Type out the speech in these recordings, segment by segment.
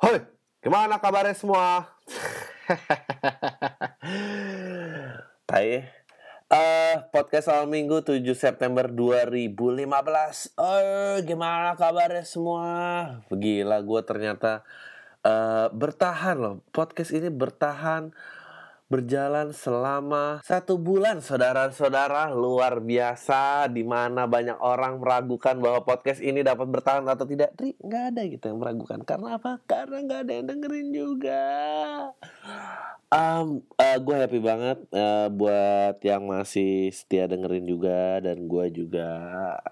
Hoi, gimana kabarnya semua? Tai eh podcast awal minggu 7 September 2015 Eh, gimana kabarnya semua? Gila, gue ternyata eh, bertahan loh Podcast ini bertahan berjalan selama satu bulan saudara-saudara. Luar biasa di mana banyak orang meragukan bahwa podcast ini dapat bertahan atau tidak. Tri nggak ada gitu yang meragukan. Karena apa? Karena nggak ada yang dengerin juga. Um, gue happy banget uh, buat yang masih setia dengerin juga. Dan gue juga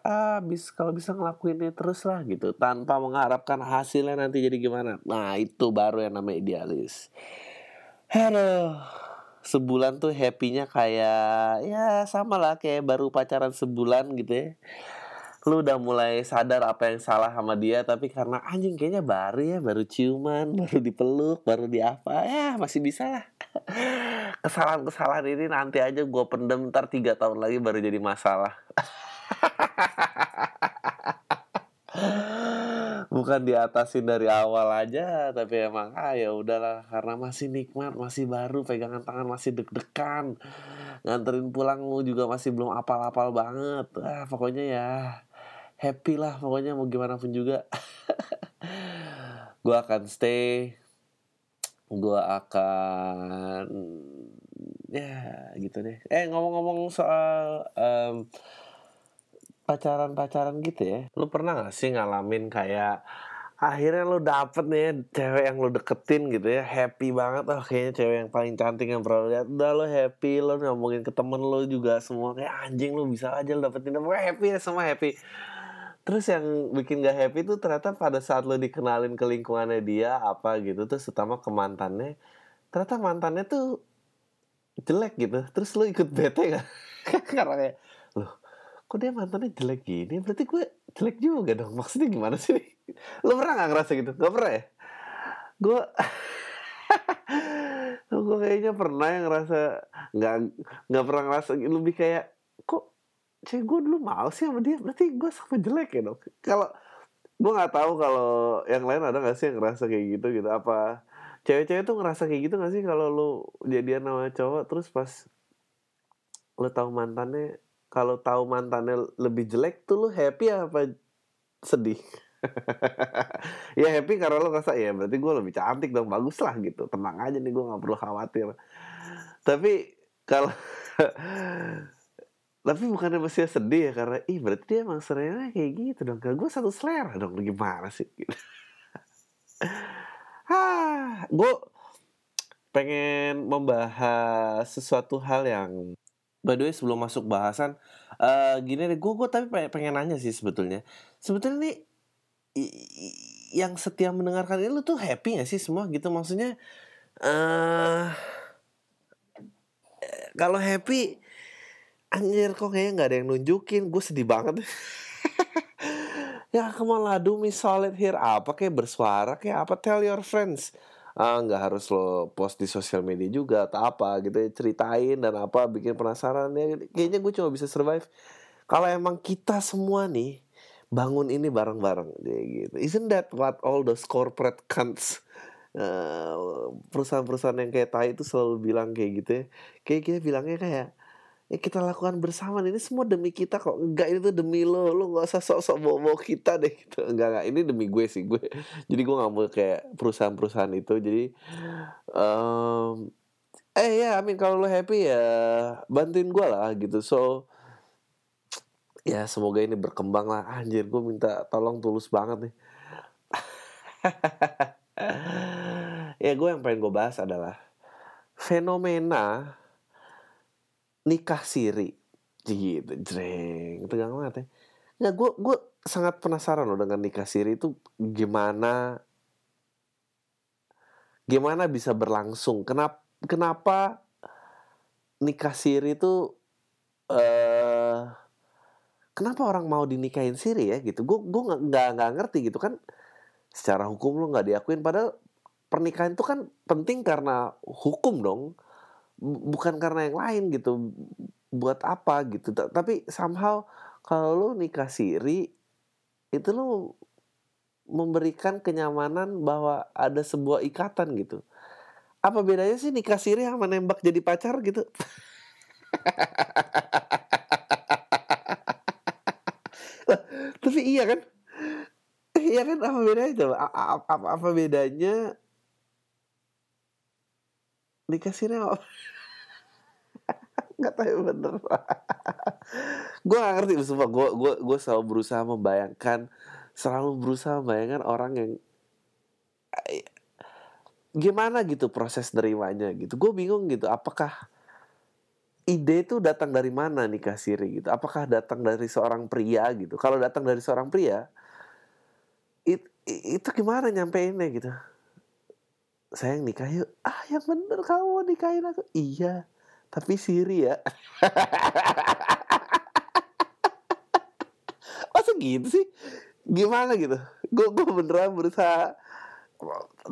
ah bis kalau bisa ngelakuinnya terus lah gitu. Tanpa mengharapkan hasilnya nanti jadi gimana. Nah itu baru yang namanya idealis. Halo sebulan tuh happynya kayak ya sama lah kayak baru pacaran sebulan gitu ya. Lu udah mulai sadar apa yang salah sama dia tapi karena anjing kayaknya baru ya baru ciuman baru dipeluk baru di apa ya masih bisa lah. Kesalahan-kesalahan ini nanti aja gue pendem ntar tiga tahun lagi baru jadi masalah bukan diatasin dari awal aja tapi emang ah ya udahlah karena masih nikmat masih baru pegangan tangan masih deg-degan. Nganterin pulang juga masih belum apal-apal banget. Ah pokoknya ya happy lah pokoknya mau gimana pun juga. Gue akan stay. Gue akan ya gitu deh. Eh ngomong-ngomong soal um, pacaran-pacaran gitu ya? Lu pernah gak sih ngalamin kayak akhirnya lu dapet nih cewek yang lu deketin gitu ya? Happy banget oh kayaknya cewek yang paling cantik yang pernah lihat. Udah lu happy lu ngomongin ke temen lu juga semua kayak anjing lu bisa aja lu dapetin pokoknya happy ya semua happy. Terus yang bikin gak happy tuh ternyata pada saat lu dikenalin ke lingkungannya dia apa gitu terus terutama ke mantannya ternyata mantannya tuh jelek gitu. Terus lu ikut bete gak karena kayak kok dia mantannya jelek gini? Berarti gue jelek juga dong. Maksudnya gimana sih lo pernah gak ngerasa gitu? Gak pernah ya? Gue gue kayaknya pernah yang ngerasa nggak nggak pernah ngerasa lebih kayak kok cewek gue dulu mau sih sama dia? Berarti gue sama jelek ya dong? Kalau gue nggak tahu kalau yang lain ada gak sih yang ngerasa kayak gitu gitu. Apa cewek-cewek tuh ngerasa kayak gitu gak sih kalau lu jadian sama cowok terus pas lu tahu mantannya kalau tahu mantannya lebih jelek tuh lu happy apa sedih? Ya happy karena lo ngerasa ya berarti gue lebih cantik dong bagus lah gitu. Tenang aja nih gue nggak perlu khawatir. Tapi kalau tapi bukannya mesti sedih ya karena ih berarti dia emang seringnya kayak gitu dong. Kalau gue satu selera dong gimana sih? Gitu. ah gue pengen membahas sesuatu hal yang by the way sebelum masuk bahasan uh, gini deh gue gue tapi pengen nanya sih sebetulnya. Sebetulnya nih yang setia mendengarkan ini lu tuh happy gak sih semua gitu? Maksudnya uh, kalau happy anjir kok kayaknya nggak ada yang nunjukin? Gue sedih banget. Ya lah do me solid here. Apa kayak bersuara kayak apa? Tell your friends ah nggak harus lo post di sosial media juga atau apa gitu ya ceritain dan apa bikin penasaran ya. Kayaknya gue cuma bisa survive. Kalau emang kita semua nih bangun ini bareng-bareng gitu. Isn't that what all those corporate cunts uh, perusahaan-perusahaan yang kayak tai itu selalu bilang kayak gitu ya? Kayak kita bilangnya kayak ya kita lakukan bersama. Ini semua demi kita kok. Enggak ini tuh demi lo. Lo nggak usah sok-sok bawa kita deh gitu. Enggak enggak. Ini demi gue sih. Gue jadi gue nggak mau kayak perusahaan-perusahaan itu. Jadi um, eh ya I mean kalau lo happy ya bantuin gue lah gitu. So ya semoga ini berkembang lah. Anjir gue minta tolong tulus banget nih. Ya gue yang pengen gue bahas adalah fenomena nikah siri. Gitu jreng tegang banget ya. Nggak gue gue sangat penasaran loh dengan nikah siri itu gimana gimana bisa berlangsung. Kenapa kenapa nikah siri itu uh, kenapa orang mau dinikahin siri ya gitu. Gue gue nggak nggak ngerti gitu kan. Secara hukum lo nggak diakuin padahal pernikahan itu kan penting karena hukum dong bukan karena yang lain gitu buat apa gitu. Tapi somehow kalau lo nikah siri itu lo memberikan kenyamanan bahwa ada sebuah ikatan gitu. Apa bedanya sih nikah siri sama nembak jadi pacar gitu? Tapi iya kan? Iya kan? Apa bedanya apa, apa bedanya apa nggak tahu bener. Gue gak ngerti sumpah. Gue gue gue selalu berusaha membayangkan selalu berusaha membayangkan orang yang gimana gitu proses nerimanya gitu. Gue bingung gitu apakah ide itu datang dari mana nikah siri gitu? Apakah datang dari seorang pria gitu? Kalau datang dari seorang pria it, itu gimana nyampeinnya gitu sayang nikah yuk ah yang bener kamu nikahin aku? Iya tapi siri ya. Masa gitu sih? Gimana gitu? Gue gue beneran berusaha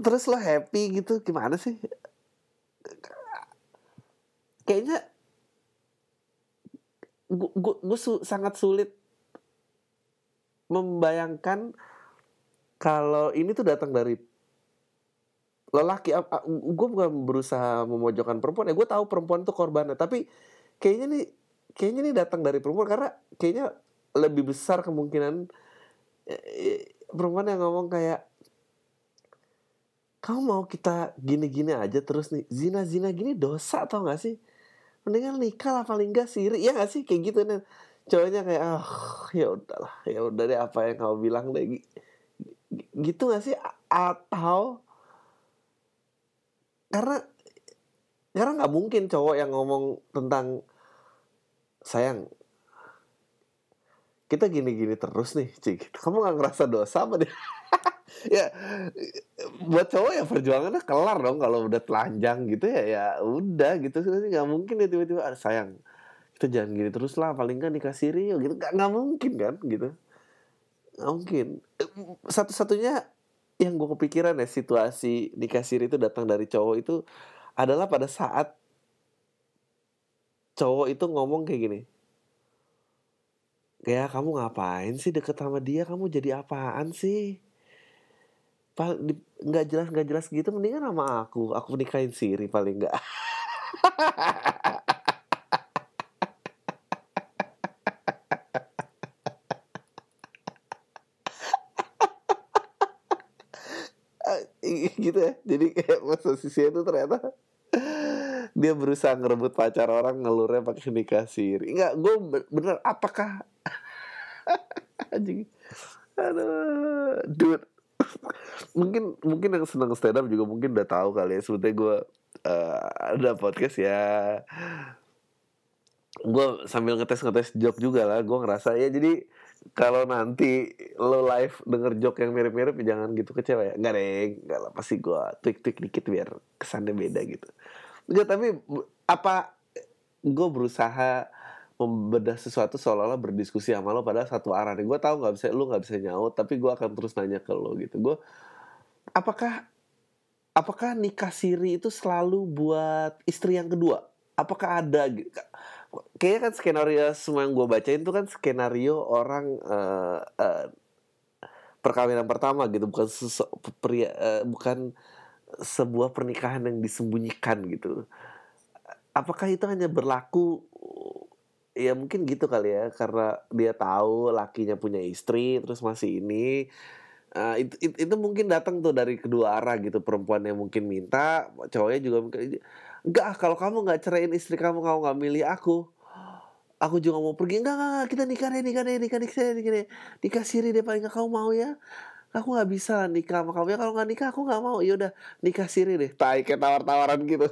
terus lo happy gitu gimana sih? Kayaknya gue gue su, sangat sulit membayangkan kalau ini tuh datang dari lelaki gue bukan berusaha memojokkan perempuan ya gue tahu perempuan tuh korbannya tapi kayaknya nih kayaknya nih datang dari perempuan karena kayaknya lebih besar kemungkinan perempuan yang ngomong kayak kamu mau kita gini-gini aja terus nih zina-zina gini dosa tau gak sih? Mendingan nikah lah paling gak siri ya gak sih? Kayak gitu nih cowoknya kayak ah oh, ya udahlah ya udah deh apa yang kamu bilang deh gitu gak sih? Atau karena karena nggak mungkin cowok yang ngomong tentang sayang. Kita gini-gini terus nih cik. Kamu nggak ngerasa dosa apa deh ya buat cowok ya perjuangannya kelar dong. Kalau udah telanjang gitu ya ya udah gitu. Sih nggak mungkin ya tiba-tiba ada sayang kita jangan gini terus lah. Paling kan nikah siri gitu. Nggak mungkin kan gitu. Nggak mungkin. Satu-satunya yang gue kepikiran ya situasi nikah siri itu datang dari cowok itu adalah pada saat cowok itu ngomong kayak gini kayak kamu ngapain sih deket sama dia? Kamu jadi apaan sih? Nggak jelas nggak jelas gitu mendingan sama aku. Aku nikahin Siri paling nggak gitu ya. Jadi kayak posisinya itu ternyata dia berusaha ngerebut pacar orang ngelurnya pakai nikah siri nggak gue bener apakah anjing? Aduh dude. Mungkin mungkin yang seneng stand up juga mungkin udah tahu kali ya. Sebetulnya gue uh, ada podcast ya. Gue sambil ngetes ngetes joke juga lah. Gue ngerasa ya jadi kalau nanti lo live denger joke yang mirip-mirip jangan gitu kecewa ya. Nggak deh nggak lah pasti gue tweak tweak dikit biar kesannya beda gitu. Enggak tapi apa gue berusaha membedah sesuatu seolah-olah berdiskusi sama lo pada satu arah nih. Gue tahu nggak bisa lo nggak bisa nyaut tapi gue akan terus nanya ke lo gitu. Gue apakah apakah nikah siri itu selalu buat istri yang kedua? Apakah ada kayaknya kan skenario semua yang gue bacain itu kan skenario orang uh, uh, perkawinan pertama gitu. Bukan sesu, pria uh, bukan sebuah pernikahan yang disembunyikan gitu. Apakah itu hanya berlaku ya mungkin gitu kali ya karena dia tahu lakinya punya istri terus masih ini. Uh, itu, itu itu mungkin datang tuh dari kedua arah gitu. Perempuan yang mungkin minta cowoknya juga mungkin enggak kalau kamu nggak ceraiin istri kamu kamu nggak milih aku aku juga mau pergi. Enggak enggak, kita nikah deh nikah deh nikah nikah nikah, nikah, nikah, siri deh paling kamu mau ya? Aku nggak bisa nikah sama kamu ya kalau nggak nikah aku nggak mau. Ya udah nikah siri deh. Tai kayak tawar-tawaran gitu.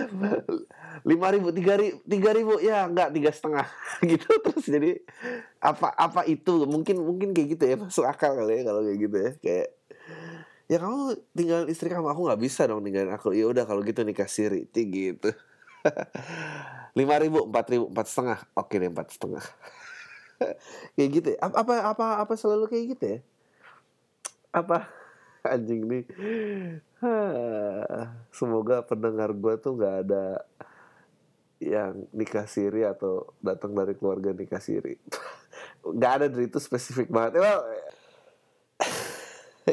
Lima ribu tiga ribu tiga ribu ya nggak tiga setengah gitu. Terus jadi apa apa itu? Mungkin mungkin kayak gitu ya masuk akal kali ya kalau kayak gitu ya. Kayak ya kamu tinggal istri kamu aku nggak bisa dong ninggalin aku. Ya udah kalau gitu nikah siri gitu. Lima ribu empat ribu empat setengah. Oke deh empat setengah. Kayak gitu ya. Apa apa apa selalu kayak gitu ya? Apa? Anjing nih. Semoga pendengar gue tuh nggak ada yang nikah siri atau datang dari keluarga nikah siri nggak ada dari itu spesifik banget. Well,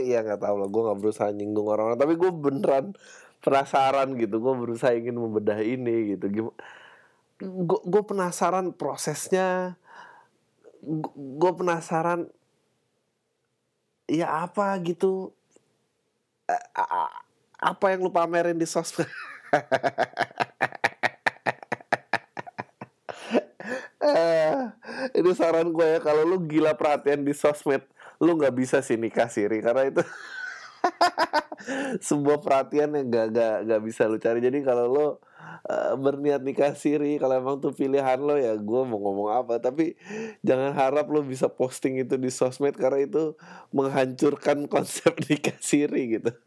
Iya nggak tahu lah, gue nggak berusaha nyinggung orang-orang, tapi gue beneran penasaran gitu, gue berusaha ingin membedah ini gitu. Gue penasaran prosesnya, gue penasaran ya apa gitu, apa yang lu pamerin di sosmed. eh, ini saran gue ya. Kalau lu gila perhatian di sosmed lu nggak bisa sih nikah siri karena itu sebuah perhatian yang gak, gak, gak bisa lu cari. Jadi kalau lo uh, berniat nikah siri kalau emang tuh pilihan lo ya gue mau ngomong apa. Tapi jangan harap lo bisa posting itu di sosmed karena itu menghancurkan konsep nikah siri gitu.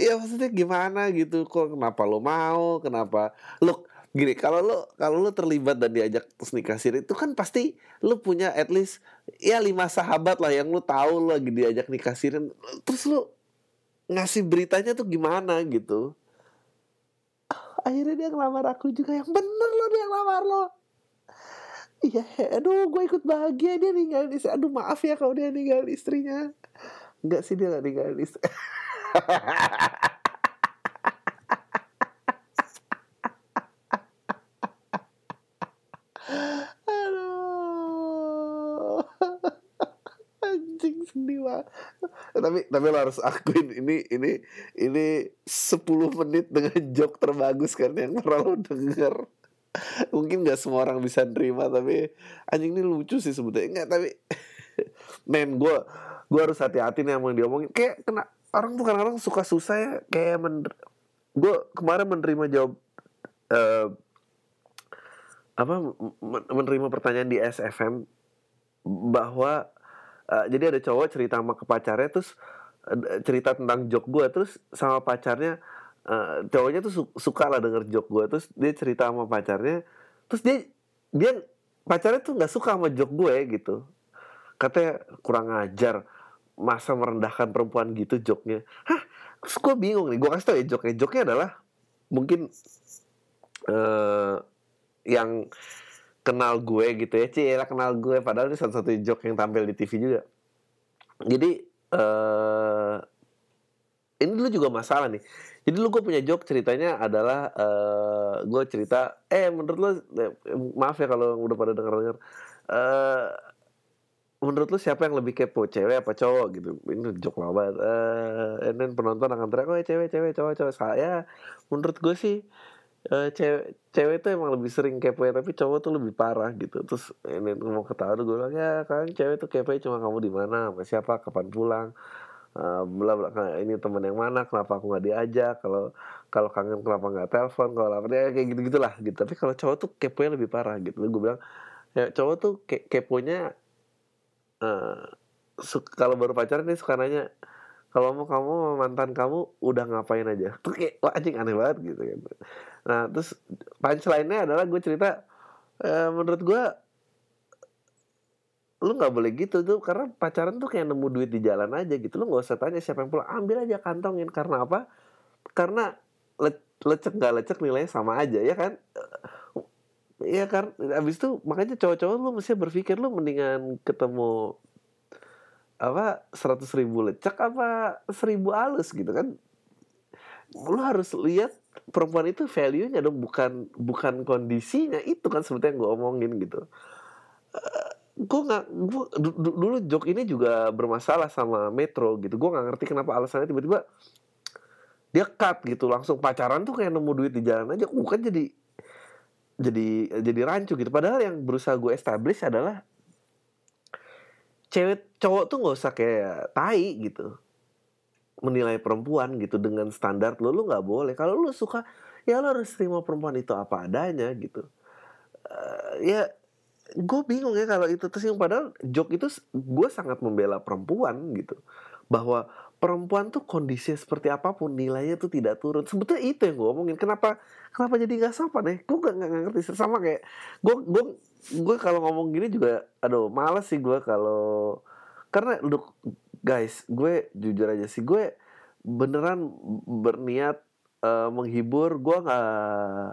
Iya maksudnya gimana gitu? Kok kenapa lo mau? Kenapa? Lo gini kalau lo kalau lo terlibat dan diajak nikah siri itu kan pasti lo punya at least ya lima sahabat lah yang lo tahu lo lagi diajak nikah siri. Terus lo ngasih beritanya tuh gimana gitu? Akhirnya dia ngelamar aku juga yang bener lo dia ngelamar lo. Iya aduh gue ikut bahagia dia ninggalin istri. Aduh maaf ya kalau dia ninggalin istrinya. Enggak sih dia gak ninggalin istri sedih banget tapi tapi lo harus akuin ini ini ini 10 menit dengan joke terbagus kan yang pernah lo denger. Mungkin gak semua orang bisa nerima tapi anjing ini lucu sih sebetulnya. Enggak tapi men gue gue harus hati-hati nih yang diomongin. Kayak kena orang tuh kadang-kadang suka susah ya kayak men gue kemarin menerima jawab uh, apa menerima pertanyaan di SFM bahwa uh, jadi ada cowok cerita sama ke pacarnya terus uh, cerita tentang jok gue terus sama pacarnya uh, cowoknya tuh su suka lah denger jok gue terus dia cerita sama pacarnya terus dia dia pacarnya tuh nggak suka sama jok gue gitu. Katanya kurang ajar masa merendahkan perempuan gitu joknya. Hah terus gue bingung nih gue kasih tau ya joknya joknya adalah mungkin uh, yang kenal gue gitu ya. Cila kenal gue. Padahal ini satu-satu joke yang tampil di TV juga. Jadi uh, ini dulu juga masalah nih. Jadi dulu gue punya joke ceritanya adalah uh, gue cerita eh menurut lo eh, maaf ya kalau udah pada denger denger uh, menurut lo siapa yang lebih kepo cewek apa cowok gitu? Ini joke lama banget. Uh, and then penonton akan teriak oh cewek cewek cowok cowok. Saya menurut gue sih uh, cewek cewek itu emang lebih sering kepo ya tapi cowok tuh lebih parah gitu. Terus ini mau ketawa tuh gue bilang ya kan cewek tuh kepo cuma kamu di mana sama siapa kapan pulang uh, bla bla ini teman yang mana kenapa aku nggak diajak kalau kalau kangen kenapa nggak telepon kalau apa ya kayak gitu gitulah gitu. Tapi kalau cowok tuh kepo lebih parah gitu. Gue bilang ya cowok tuh ke keponya uh, kalau baru pacaran nih suka nanya kalau mau kamu mantan kamu udah ngapain aja. Tuh kayak wah anjing aneh banget gitu kan. Nah terus punchline-nya adalah gue cerita e, menurut gue lu nggak boleh gitu tuh karena pacaran tuh kayak nemu duit di jalan aja gitu. Lu nggak usah tanya siapa yang pulang. Ambil aja kantongin. Karena apa? Karena le lecek nggak lecek nilainya sama aja ya kan? Iya kan, abis itu makanya cowok-cowok lu mesti berpikir lu mendingan ketemu apa seratus ribu lecek apa seribu halus gitu kan? Lu harus lihat perempuan itu value-nya dong bukan bukan kondisinya. Itu kan sebetulnya yang gue omongin gitu. Eh, gue nggak gue dulu jok ini juga bermasalah sama Metro gitu. Gue nggak ngerti kenapa alasannya tiba-tiba dia cut gitu langsung pacaran tuh kayak nemu duit di jalan aja uh kan jadi jadi jadi rancu gitu. Padahal yang berusaha gue establish adalah cewek cowok tuh nggak usah kayak tai gitu. Menilai perempuan gitu dengan standar lo lu nggak boleh. Kalau lu suka ya lo harus terima perempuan itu apa adanya gitu. Uh, ya gue bingung ya kalau itu. Terus yang padahal joke itu gue sangat membela perempuan gitu. Bahwa perempuan tuh kondisi seperti apa pun nilainya tuh tidak turun. Sebetulnya itu yang gue omongin. Kenapa kenapa jadi nggak sopan deh gue gak, gak, ngerti. Sama kayak gue gue gue kalau ngomong gini juga aduh males sih gue kalau karena lu guys gue jujur aja sih gue beneran berniat uh, menghibur gue nggak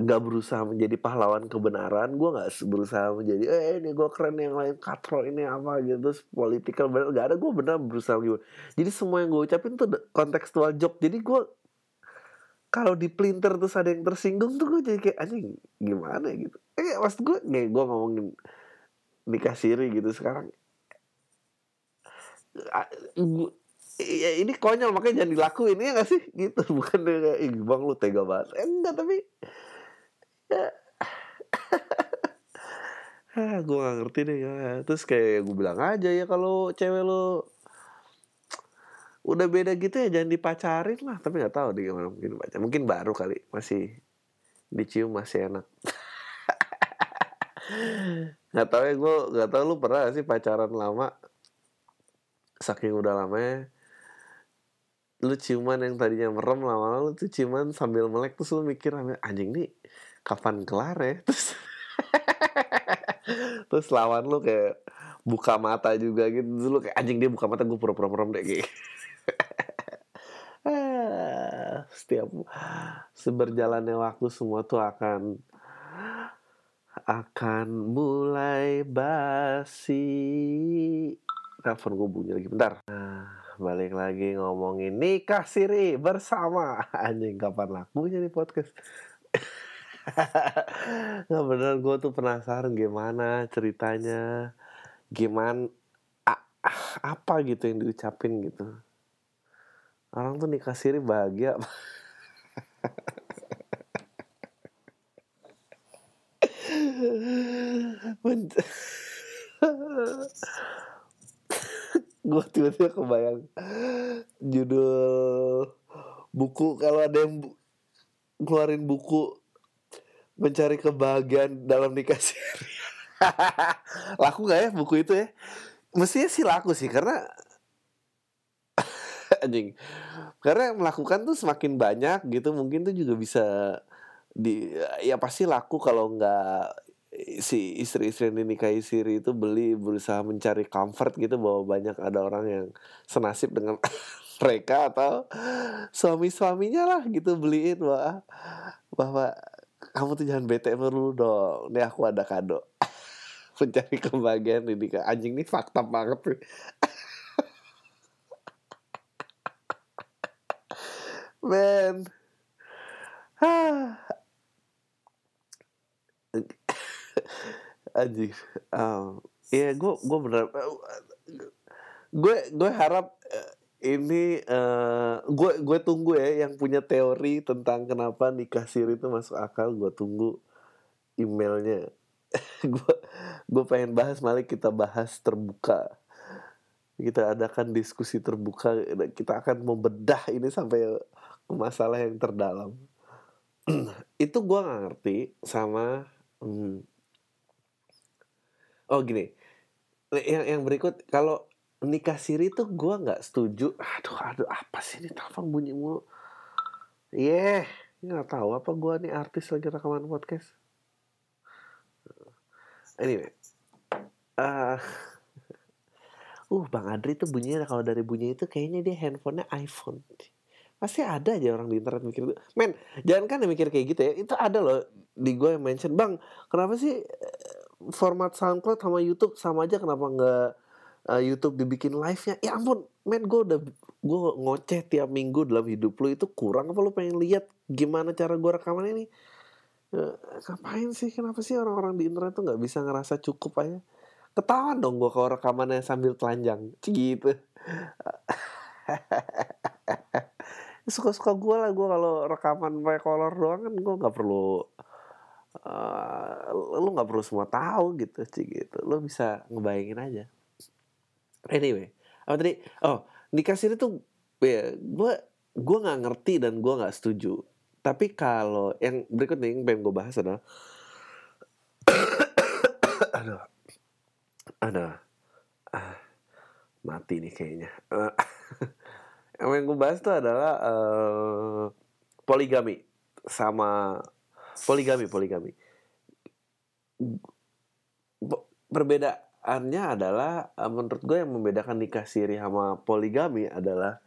nggak berusaha menjadi pahlawan kebenaran gue nggak berusaha menjadi eh ini gue keren yang lain katro ini apa gitu terus political bener nggak ada gue bener berusaha gitu jadi semua yang gue ucapin tuh kontekstual job jadi gue kalau di plinter terus ada yang tersinggung tuh gue jadi kayak anjing gimana gitu. Eh mas gue nih gue ngomongin nikah siri gitu sekarang. Ya ini konyol makanya jangan dilakuin ya gak sih? Gitu bukan kayak ih bang lu tega banget. Eh, enggak tapi ya. Ah gue gak ngerti deh ya. Terus kayak gue bilang aja ya kalau cewek lo udah beda gitu ya jangan dipacarin lah. Tapi nggak tahu deh gimana mungkin baca mungkin baru kali masih dicium masih enak. Nggak tahu ya gue nggak tahu lu pernah gak sih pacaran lama? Saking udah lamanya lu ciuman yang tadinya merem lama-lama lu tuh ciuman sambil melek terus lu mikir anjing nih kapan kelar ya? Terus terus lawan lu kayak buka mata juga gitu. Terus lu kayak anjing dia buka mata gue pura-pura merem deh gitu setiap seberjalannya waktu semua tuh akan akan mulai basi. Telepon gue bunyi lagi bentar. Nah balik lagi ngomongin nikah siri bersama. Anjing kapan lakunya nih podcast? Nggak bener gue tuh penasaran gimana ceritanya. Gimana apa gitu yang diucapin gitu orang tuh nikah siri bahagia. Gue tiba-tiba kebayang judul buku kalau ada yang bu keluarin buku mencari kebahagiaan dalam nikah siri laku gak ya buku itu ya? Mestinya sih laku sih karena anjing. Karena melakukan tuh semakin banyak gitu mungkin tuh juga bisa di ya pasti laku kalau nggak si istri-istri yang dinikahi siri itu beli berusaha mencari comfort gitu bahwa banyak ada orang yang senasib dengan mereka atau suami-suaminya lah gitu beliin bahwa bahwa kamu tuh jangan bete dulu dong. Ini aku ada kado. Mencari kebahagiaan ini anjing ini fakta banget man. Anjing. Um, ya gue gue bener gue gue harap eh, ini uh, gue gue tunggu ya yang punya teori tentang kenapa nikah siri itu masuk akal gue tunggu emailnya. Gue gue pengen bahas malah kita bahas terbuka. Kita adakan diskusi terbuka kita akan membedah ini sampai masalah yang terdalam. Itu gue nggak ngerti sama hmm, oh gini. Yang yang berikut kalau nikah siri tuh gue nggak setuju. Aduh aduh apa sih ini? Telepon bunyi mulu. Yeah nggak tahu apa gue nih artis lagi rekaman podcast. Anyway. Uh, uh bang Adri tuh bunyinya kalau dari bunyi itu kayaknya dia handphonenya iPhone pasti ada aja orang di internet mikir gitu men jangan kan mikir kayak gitu ya itu ada loh di gue yang mention bang kenapa sih format SoundCloud sama YouTube sama aja kenapa nggak uh, YouTube dibikin live-nya? Ya ampun, men gue udah gue ngoceh tiap minggu dalam hidup lu itu kurang apa lu pengen lihat gimana cara gue rekaman ini? Uh, ngapain sih? Kenapa sih orang-orang di internet tuh nggak bisa ngerasa cukup aja? Ketahuan dong gue kalau rekamannya sambil telanjang, gitu. Suka-suka gue lah gue kalau rekaman pakai kolor doang kan gue nggak perlu uh, lu nggak perlu semua tahu gitu sih gitu. Lu bisa ngebayangin aja. Anyway apa tadi? Oh nikah siri tuh ya gue gue nggak ngerti dan gue nggak setuju. Tapi kalau yang berikut nih yang pengen gue bahas adalah aduh ada ah, mati nih kayaknya. Uh, yang gue bahas tuh adalah uh, poligami sama poligami poligami. Perbedaannya adalah eh, menurut gue yang membedakan nikah siri sama poligami adalah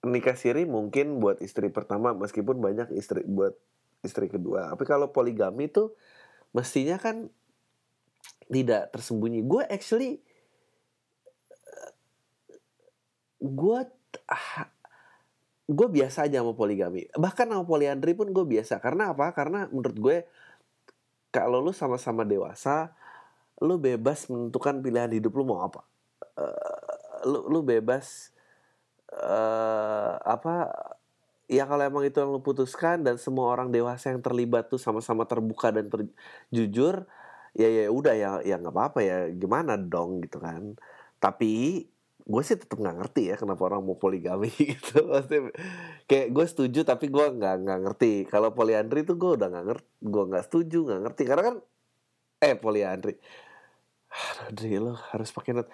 nikah siri mungkin buat istri pertama meskipun banyak istri buat istri kedua. Tapi kalau poligami tuh mestinya kan tidak tersembunyi. Gue actually gue ah, gue biasa aja sama poligami. Bahkan sama poliandri pun gue biasa. Karena apa? Karena menurut gue kalau lu sama-sama dewasa lu bebas menentukan pilihan hidup lu mau apa. Uh, lu lu bebas uh, apa ya kalau emang itu yang lu putuskan dan semua orang dewasa yang terlibat tuh sama-sama terbuka dan ter, jujur ya ya udah ya ya nggak apa-apa ya gimana dong gitu kan. Tapi gue sih tetap nggak ngerti ya kenapa orang mau poligami gitu maksudnya kayak gue setuju tapi gue nggak nggak ngerti kalau poliandri tuh gue udah nggak ngerti gue nggak setuju nggak ngerti karena kan eh poliandri Aduh, lo harus pakai not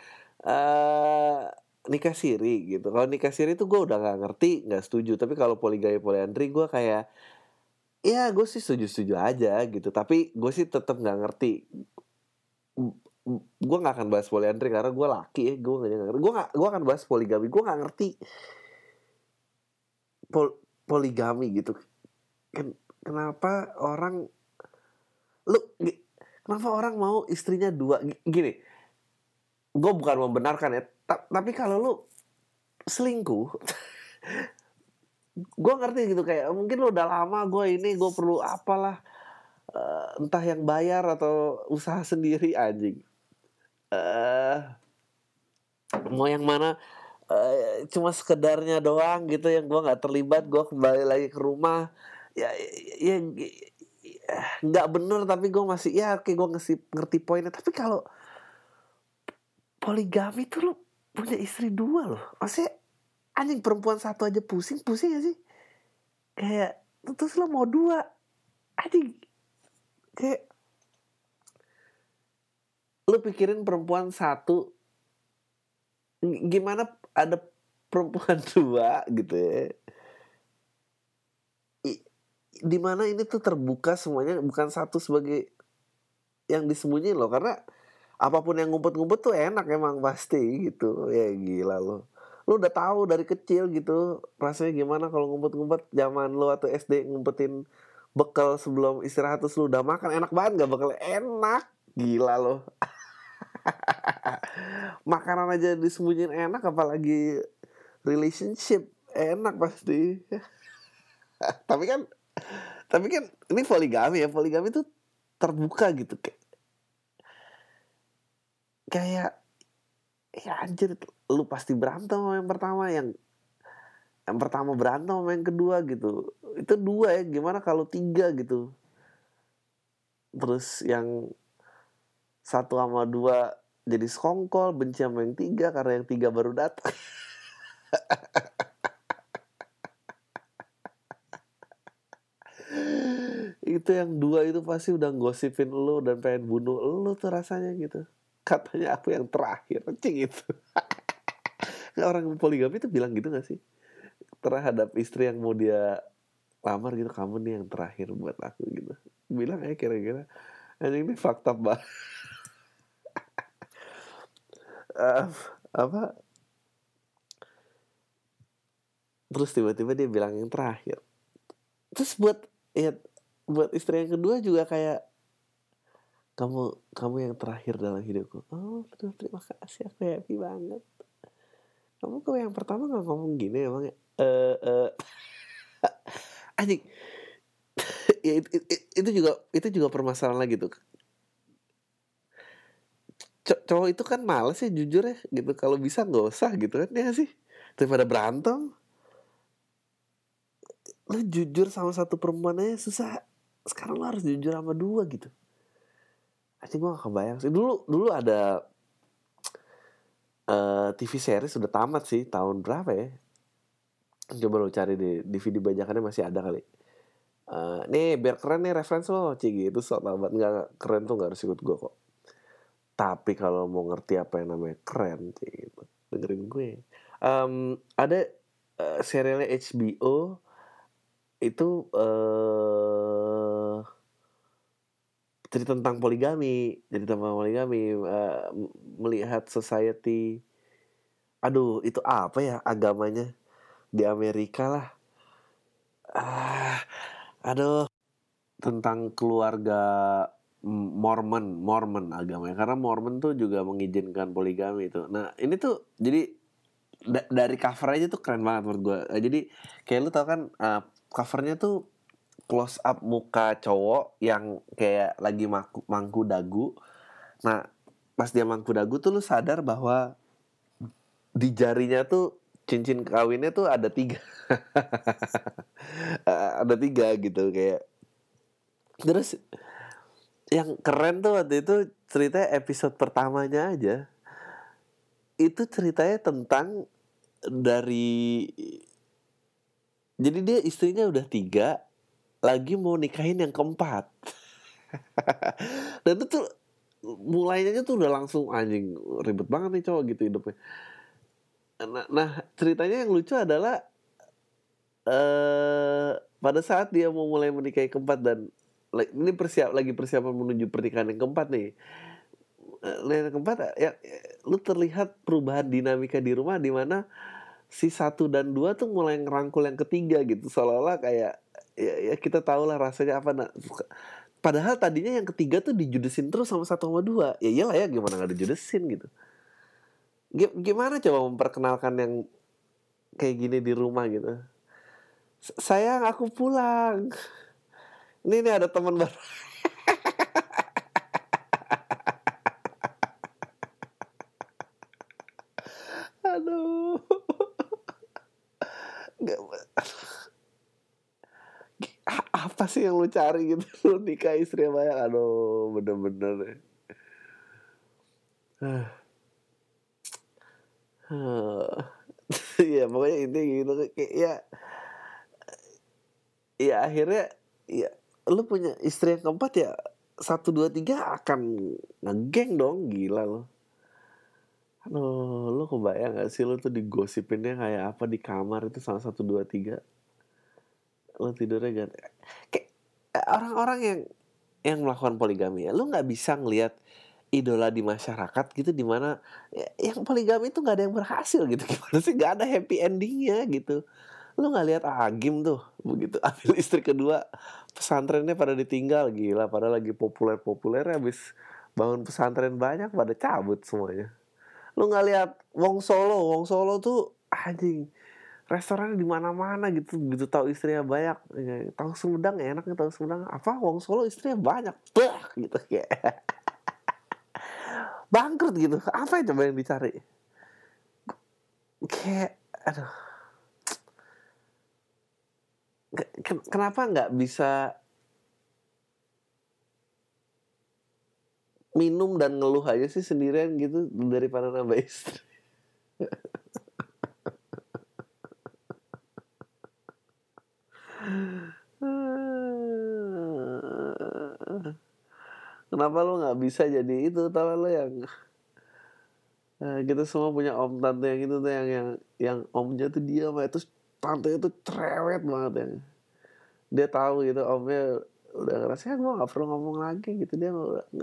uh, nikah siri gitu. Kalau nikah siri itu gue udah nggak ngerti, nggak setuju. Tapi kalau poligami poliandri gue kayak ya gue sih setuju-setuju aja gitu. Tapi gue sih tetap nggak ngerti. Gue nggak akan bahas poliandri karena gue laki ya. Gue nggak. Gue nggak gue akan bahas poligami. Gue nggak ngerti Pol poligami gitu. Ken kenapa orang lu kenapa orang mau istrinya dua gini gue bukan membenarkan ya tapi kalau lu selingkuh gue ngerti gitu kayak mungkin lu udah lama gue ini gue perlu apalah uh, entah yang bayar atau usaha sendiri anjing uh, mau yang mana? Uh, cuma sekedarnya doang gitu yang gue nggak terlibat gue kembali lagi ke rumah. Ya ya nggak bener tapi gue masih ya oke gue ngasih ngerti poinnya. Tapi kalau poligami tuh lo punya istri dua loh. Maksudnya anjing perempuan satu aja pusing pusing gak sih? Kayak terus lo mau dua anjing kayak lo pikirin perempuan satu gimana ada perempuan dua gitu ya. Di mana ini tuh terbuka semuanya bukan satu sebagai yang disembunyiin loh. Karena apa pun yang ngumpet-ngumpet tuh enak emang pasti gitu. Ya gila lo lu udah tahu dari kecil gitu rasanya gimana kalau ngumpet-ngumpet. Zaman lo atau SD ngumpetin bekal sebelum istirahat terus lu udah makan enak banget gak bekal enak. Gila lo makanan aja disembunyiin enak apalagi relationship enak pasti. Tapi kan tapi kan ini poligami ya poligami tuh terbuka gitu kayak kayak ya anjir lu pasti berantem sama yang pertama yang yang pertama berantem sama yang kedua gitu. Itu dua ya gimana kalau tiga gitu? Terus yang satu sama dua jadi skongkol benci sama yang tiga karena yang tiga baru datang. Itu yang dua itu pasti udah gosipin lo dan pengen bunuh lo tuh rasanya gitu. Katanya aku yang terakhir cing itu. Orang poligami itu bilang gitu gak sih? Terhadap istri yang mau dia lamar gitu kamu nih yang terakhir buat aku gitu. Bilang ya kira-kira. Ini fakta banget uh, apa? Terus tiba-tiba dia bilang yang terakhir. Terus buat ya buat istri yang kedua juga kayak kamu kamu yang terakhir dalam hidupku. Oh betul terima kasih aku happy banget. Kamu kok yang pertama nggak ngomong gini emang ya? Eh uh, uh. ya, itu, itu juga itu juga permasalahan lagi tuh cowok itu kan males sih jujur ya gitu. Kalau bisa nggak usah gitu kan ya sih? Daripada berantem. Lu jujur sama satu perempuan aja susah. Sekarang lo harus jujur sama dua gitu. Aja gue gak kebayang sih. Dulu dulu ada uh, eh, TV series sudah tamat sih tahun berapa ya? Coba lo cari di DVD bajakannya masih ada kali. Uh, nih biar keren nih referensi lo cigi itu sok banget. Nggak keren tuh nggak harus ikut gue kok tapi kalau mau ngerti apa yang namanya keren gitu dengerin gue. Um, ada uh, serialnya HBO itu uh, cerita tentang poligami, cerita tentang poligami, uh, melihat society. Aduh, itu apa ya agamanya? Di Amerika lah. Ah, aduh, tentang keluarga Mormon, Mormon agamanya. Karena Mormon tuh juga mengizinkan poligami itu. Nah, ini tuh jadi da dari cover aja tuh keren banget menurut gue. Jadi kayak lu tau kan uh, covernya tuh close up muka cowok yang kayak lagi mangku, mangku dagu. Nah, pas dia mangku dagu tuh lu sadar bahwa di jarinya tuh cincin kawinnya tuh ada tiga. ada tiga gitu kayak. Terus yang keren tuh waktu itu cerita episode pertamanya aja. Itu ceritanya tentang dari jadi dia istrinya udah tiga lagi mau nikahin yang keempat. Dan itu tuh mulainya tuh udah langsung anjing ribet banget nih cowok gitu hidupnya. Nah, nah ceritanya yang lucu adalah uh, pada saat dia mau mulai menikahi keempat dan ini persiap lagi persiapan menuju pernikahan yang keempat nih. Eh, yang keempat ya, ya lu terlihat perubahan dinamika di rumah di mana si satu dan dua tuh mulai ngerangkul yang ketiga gitu. Seolah-olah kayak ya, ya kita tahu lah rasanya apa nah, padahal tadinya yang ketiga tuh dijudesin terus sama satu sama dua. Ya iyalah ya gimana nggak dijudesin gitu. Gimana coba memperkenalkan yang kayak gini di rumah gitu? Sayang aku pulang ini nih ada teman baru. Aduh. Gak, apa sih yang lu cari gitu? Lu nikah istri banyak aduh bener-bener. Ya pokoknya ini gitu. Ya ya akhirnya ya lu punya istri yang keempat ya satu dua tiga akan ngegeng dong gila lo Aduh, lu kebayang gak sih lu tuh digosipinnya kayak apa di kamar itu sama satu dua tiga? Lu tidurnya gak kayak eh, orang-orang yang yang melakukan poligami ya lu nggak bisa ngelihat idola di masyarakat gitu di mana ya, yang poligami itu nggak ada yang berhasil gitu. Gimana sih? Nggak ada happy endingnya gitu lu nggak lihat Agim tuh? Begitu. Ambil istri kedua pesantrennya pada ditinggal. Gila pada lagi populer populer habis bangun pesantren banyak pada cabut semuanya. Lu nggak lihat Wong Solo? Wong Solo tuh anjing restorannya di mana-mana gitu. Gitu tahu istrinya banyak. Ya, tahu Sumedang enaknya tahu Sumedang. Apa? Wong Solo istrinya banyak. Bah gitu kayak. Bangkrut gitu. Apa yang coba yang dicari? Kayak aduh kenapa nggak bisa minum dan ngeluh aja sih sendirian gitu daripada nambah istri. Kenapa lo nggak bisa jadi itu tahu lo yang nah, kita semua punya om tante yang itu tuh yang yang yang omnya tuh dia terus tante itu cerewet banget ya. Dia tahu gitu omnya udah ngerasa ya gue gak perlu ngomong lagi gitu. Dia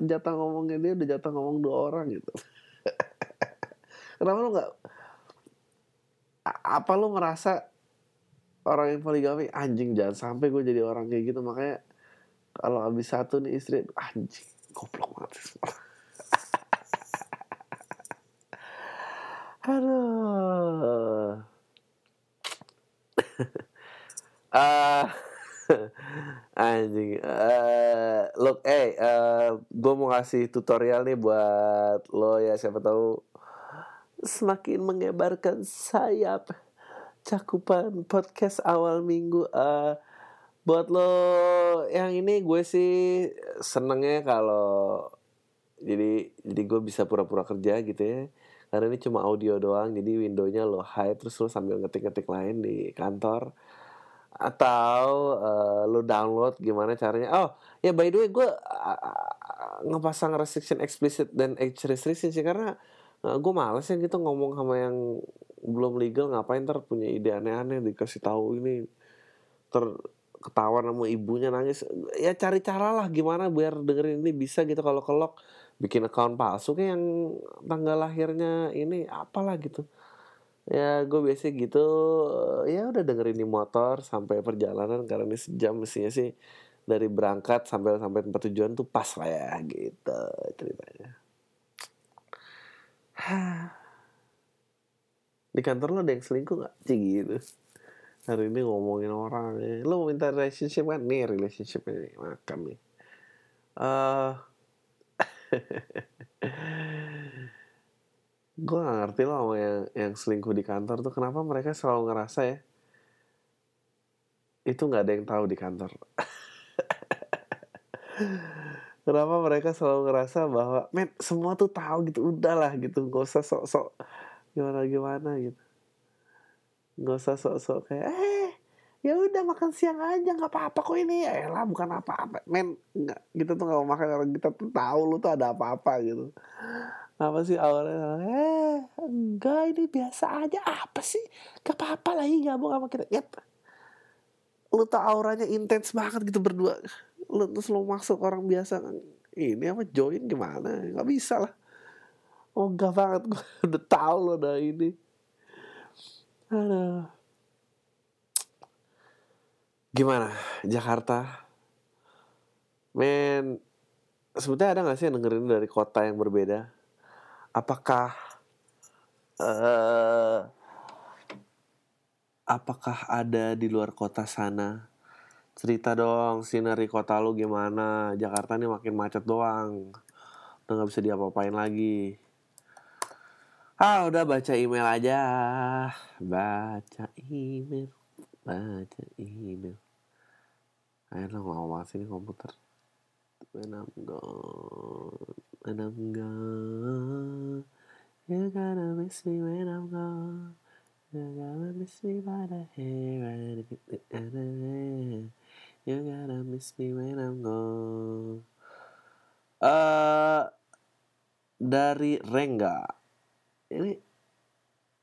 jatah ngomongnya dia udah jatah ngomong dua orang gitu. Kenapa lu nggak apa lu ngerasa orang yang poligami anjing jangan sampai gue jadi orang kayak gitu. Makanya kalau habis satu nih istri anjing goblok banget aduh ah Anjing. Uh, look, eh, uh, eh, gue mau kasih tutorial nih buat lo ya siapa tahu semakin mengebarkan sayap cakupan podcast awal minggu. Uh, buat lo yang ini gue sih senengnya kalau jadi jadi gue bisa pura-pura kerja gitu ya karena ini cuma audio doang jadi windownya lo hide terus lo sambil ngetik-ngetik lain di kantor. Atau uh, lu download gimana caranya. Oh ya by the way gue uh, ngepasang restriction explicit dan age restriction sih karena uh, gue males ya gitu ngomong sama yang belum legal ngapain ter punya ide aneh-aneh dikasih tahu ini. Ter ketahuan sama ibunya nangis. Ya cari cara lah gimana biar dengerin ini bisa gitu kalau kelok bikin account palsu kayak yang tanggal lahirnya ini apalah gitu. Ya gue biasa gitu ya udah dengerin di motor sampai perjalanan karena ini sejam mestinya sih dari berangkat sampai sampai tempat tujuan tuh pas lah ya gitu ceritanya. Di kantor lo ada yang selingkuh gak? Cik gitu. Hari ini ngomongin orang ya. lo mau minta relationship kan? Nih relationship ini makan nih. Uh, gue gak ngerti loh sama yang, yang selingkuh di kantor tuh kenapa mereka selalu ngerasa ya itu nggak ada yang tahu di kantor. Kenapa mereka selalu ngerasa bahwa men semua tuh tahu gitu udahlah gitu gak usah sok-sok gimana gimana gitu. Nggak usah sok-sok kayak eh ya udah makan siang aja nggak apa-apa kok ini. Ya bukan apa-apa. Men nggak kita tuh nggak mau makan orang kita tuh tahu lu tuh ada apa-apa gitu. Apa sih awalnya? Eh enggak ini biasa aja. Apa sih? Gak apa-apa lah ini gabung sama kita. Ya lu tuh auranya intens banget gitu berdua. Lu terus lu masuk orang biasa ini apa join gimana? Nggak bisa lah. Oh enggak banget gue udah tahu lo dah ini. Aduh. Gimana Jakarta? Men, sebetulnya ada gak sih yang dengerin dari kota yang berbeda? Apakah uh, apakah ada di luar kota sana? Cerita dong, sinari kota lu gimana? Jakarta nih makin macet doang. Udah gak bisa diapa-apain lagi. Ah udah baca email aja Baca email Baca email. Sih ini komputer When I'm gone When I'm gone You gotta miss me when I'm gone. You gotta miss me by the hair You gotta miss me when I'm gone. Uh, Dari Rengga. Ini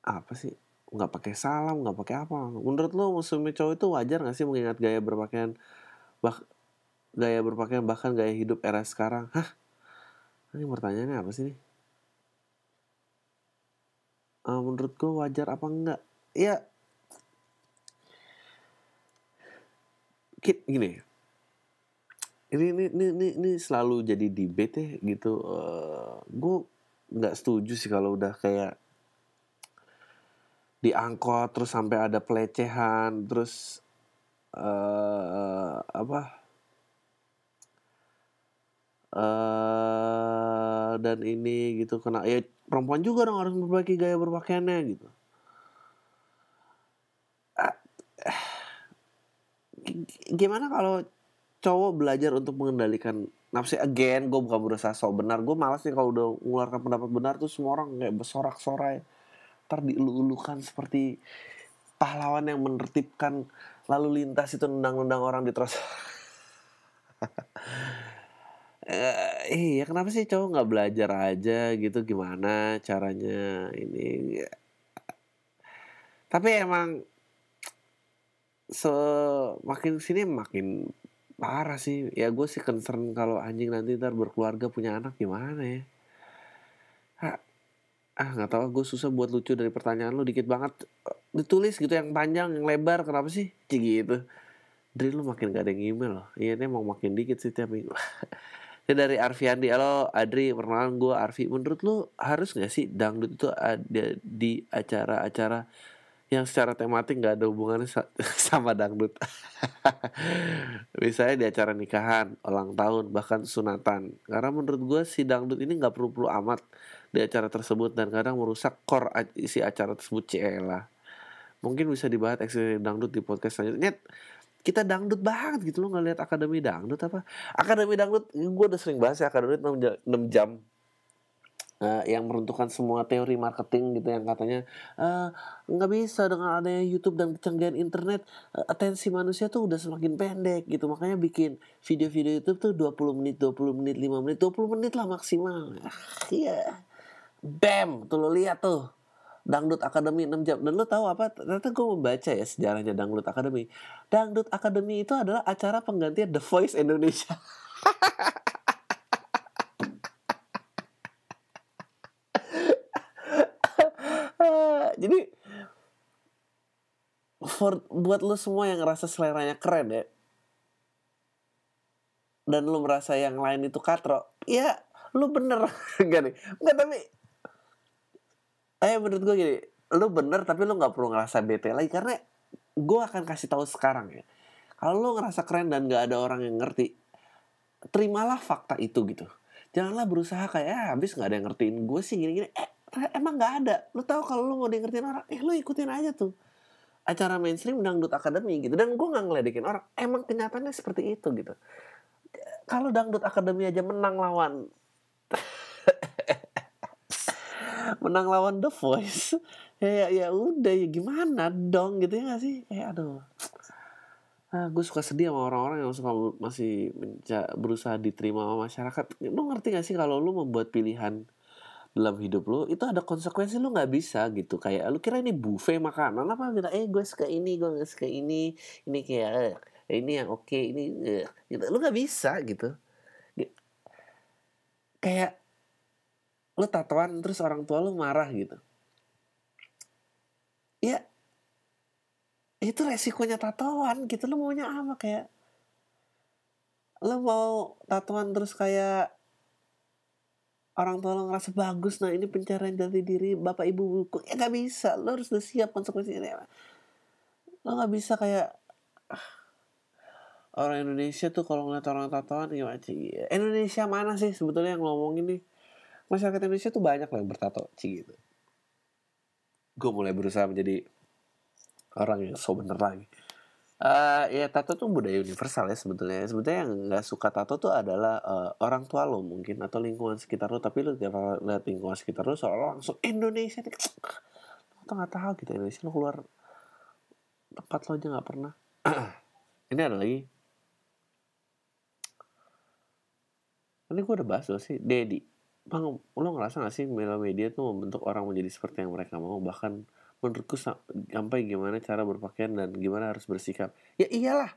apa sih nggak pakai salam nggak pakai apa. Menurut lo musuhnya cowok itu wajar nggak sih mengingat gaya berpakaian bah gaya berpakaian bahkan gaya hidup era sekarang? Hah? Ini pertanyaannya apa sih nih uh, menurut gue wajar apa enggak ya gini ini ini ini ini, ini selalu jadi debate ya gitu. Uh, gue nggak setuju sih kalau udah kayak diangkot terus sampai ada pelecehan terus uh, apa? Uh, dan ini gitu kena ya perempuan juga dong harus memperbaiki gaya berpakaiannya gitu. Uh, gimana kalau cowok belajar untuk mengendalikan nafsu again gue bukan berusaha sok benar gue malas nih kalau udah mengeluarkan pendapat benar tuh semua orang kayak bersorak-sorai ntar diulu-ulukan seperti pahlawan yang menertibkan lalu lintas itu nendang-nendang orang di terus. Eh, iya kenapa sih cowok nggak belajar aja gitu? Gimana caranya ini? Tapi emang semakin sini makin parah sih. Ya gue sih concern kalau anjing nanti ntar berkeluarga punya anak gimana ya ah nggak tahu gue susah buat lucu dari pertanyaan lu dikit banget ditulis gitu yang panjang yang lebar kenapa sih? Cik gitu. Dari lu makin gak ada yang email loh. Iya ini mau makin dikit sih tiap minggu. Ini dari Arfiandi halo Adri perkenalan gue Arfi. Menurut lu harus gak sih dangdut itu ada di acara-acara yang secara tematik nggak ada hubungannya sama dangdut. Misalnya di acara nikahan, ulang tahun, bahkan sunatan. Karena menurut gue si dangdut ini nggak perlu-perlu amat di acara tersebut dan kadang merusak core isi acara tersebut cila. Mungkin bisa dibahas ekspresi dangdut di podcast selanjutnya. Kita dangdut banget gitu lo nggak akademi dangdut apa? Akademi dangdut gue udah sering bahas ya akademi 6 jam uh, yang meruntuhkan semua teori marketing gitu yang katanya uh, nggak bisa dengan adanya YouTube dan kecanggihan internet uh, atensi manusia tuh udah semakin pendek gitu makanya bikin video-video YouTube tuh 20 menit 20 menit 5 menit 20 menit lah maksimal iya yeah. Bam tuh lo lihat tuh. Dangdut Academy 6 jam. Dan lo tahu apa? Ternyata gue membaca ya sejarahnya Dangdut Academy Dangdut Academy itu adalah acara penggantian The Voice Indonesia. Jadi for buat lo semua yang ngerasa seleranya keren ya dan lu merasa yang lain itu katro ya lu bener. Gak nih. Nggak tapi eh menurut gue gini lu bener tapi lu nggak perlu ngerasa bete lagi karena gue akan kasih tahu sekarang ya. Kalau lu ngerasa keren dan gak ada orang yang ngerti terimalah fakta itu gitu. Janganlah berusaha kayak ya habis nggak ada yang ngertiin gue sih gini-gini. Eh emang nggak ada? Lu tahu kalau lu mau di ngertiin orang eh lu ikutin aja tuh. Acara mainstream dangdut akademi gitu dan gue nggak ngeledekin orang. Emang kenyataannya seperti itu gitu. Kalau dangdut akademi aja menang lawan menang lawan The Voice. Ya ya udah ya gimana dong gitu ya gak sih? Kayak aduh. Ah, gue suka sedih sama orang-orang yang suka masih berusaha diterima sama masyarakat. Lu ngerti gak sih kalau lu membuat pilihan dalam hidup lu itu ada konsekuensi lu nggak bisa gitu. Kayak lu kira ini buffet makanan apa? Gitu eh gue suka ini gue gak suka ini. Ini kayak eh, ini yang oke okay, ini eh, gitu. Lu nggak bisa gitu. Kayak lu tatoan terus orang tua lu marah gitu. Ya itu resikonya tatoan gitu lu maunya apa? Kayak lu mau tatoan terus kayak orang tua lo ngerasa bagus nah ini pencarian jati diri bapak ibu buku ya nggak bisa lo harus udah siap konsekuensinya. Lo nggak bisa kayak ah, orang Indonesia tuh kalau ngeliat orang tatoan ya Indonesia mana sih sebetulnya yang ngomong ini masyarakat Indonesia tuh banyak lah yang bertato sih gitu gue mulai berusaha menjadi orang yang so bener lagi Uh, ya tato tuh budaya universal ya sebetulnya. Sebetulnya yang nggak suka tato tuh adalah uh, orang tua lo mungkin atau lingkungan sekitar lo. Tapi lo tiap lihat lingkungan sekitar lo soalnya langsung Indonesia nih. Lo nggak tahu gitu Indonesia lo keluar tempat lo aja nggak pernah. Ini ada lagi. Ini gue udah bahas loh sih. Dedi. Bang, lo ngerasa gak sih media tuh membentuk orang menjadi seperti yang mereka mau. Bahkan menurutku sampai gimana cara berpakaian dan gimana harus bersikap. Ya iyalah.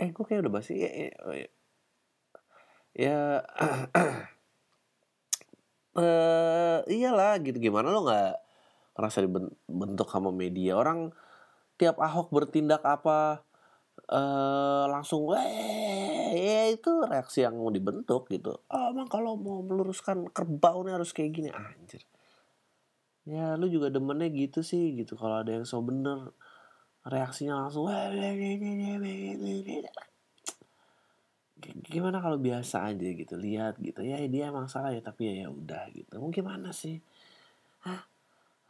Eh gue kayak udah bahas ya, ya, ya, ya uh, iyalah gitu. Gimana lo nggak ngerasa dibentuk sama media? Orang tiap ahok bertindak apa uh, langsung ya itu reaksi yang mau dibentuk gitu. Oh, emang kalau mau meluruskan kerbau nih harus kayak gini. Anjir. Ya lu juga demennya gitu sih gitu. Kalau ada yang so bener reaksinya langsung gimana kalau biasa aja gitu lihat gitu. Ya dia emang salah ya tapi ya ya udah gitu. Mau gimana sih? Hah?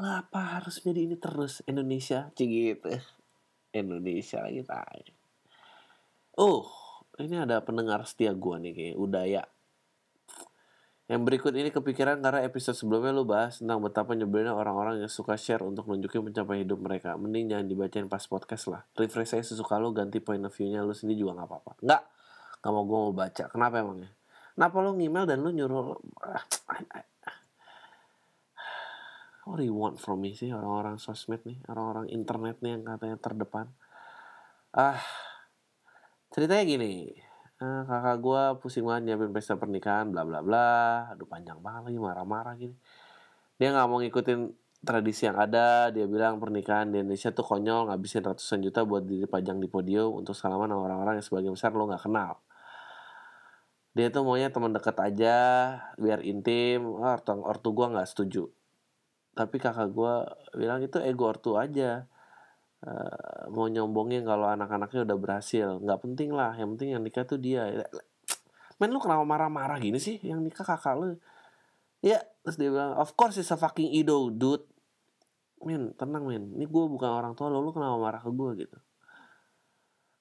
apa harus jadi ini terus? Indonesia? Cik gitu. Indonesia lagi tanya oh ini ada pendengar setia gua nih kayak Udaya yang berikut ini kepikiran karena episode sebelumnya lu bahas tentang betapa nyebelinnya orang-orang yang suka share untuk nunjukin pencapaian hidup mereka. Mending jangan dibacain pas podcast lah. Refresh saya sesuka lu, ganti point of view-nya lu sendiri juga gak apa-apa. Nggak, nggak mau gue mau baca. Kenapa emangnya? Kenapa lu ngemail dan lu nyuruh... What do you want from me sih orang-orang sosmed nih? Orang-orang internet nih yang katanya terdepan. Ah, ceritanya gini Nah, kakak gue pusing banget nyiapin pesta pernikahan bla bla bla. Aduh panjang banget lagi marah-marah gini. Dia nggak mau ngikutin tradisi yang ada. Dia bilang pernikahan di Indonesia tuh konyol ngabisin ratusan juta buat dipajang di podium untuk salaman sama orang-orang yang sebagian besar lo nggak kenal. Dia tuh maunya teman dekat aja biar intim. Ortu, ortu gue nggak setuju. Tapi kakak gue bilang itu ego ortu aja uh, mau nyombongin kalau anak-anaknya udah berhasil. Nggak penting lah yang penting yang nikah tuh dia. Men lu kenapa marah-marah gini sih? Yang nikah kakak lu. Ya terus dia bilang of course it's a fucking idol dude. Men tenang men. Ini gue bukan orang tua lo lu kenapa marah ke gue gitu.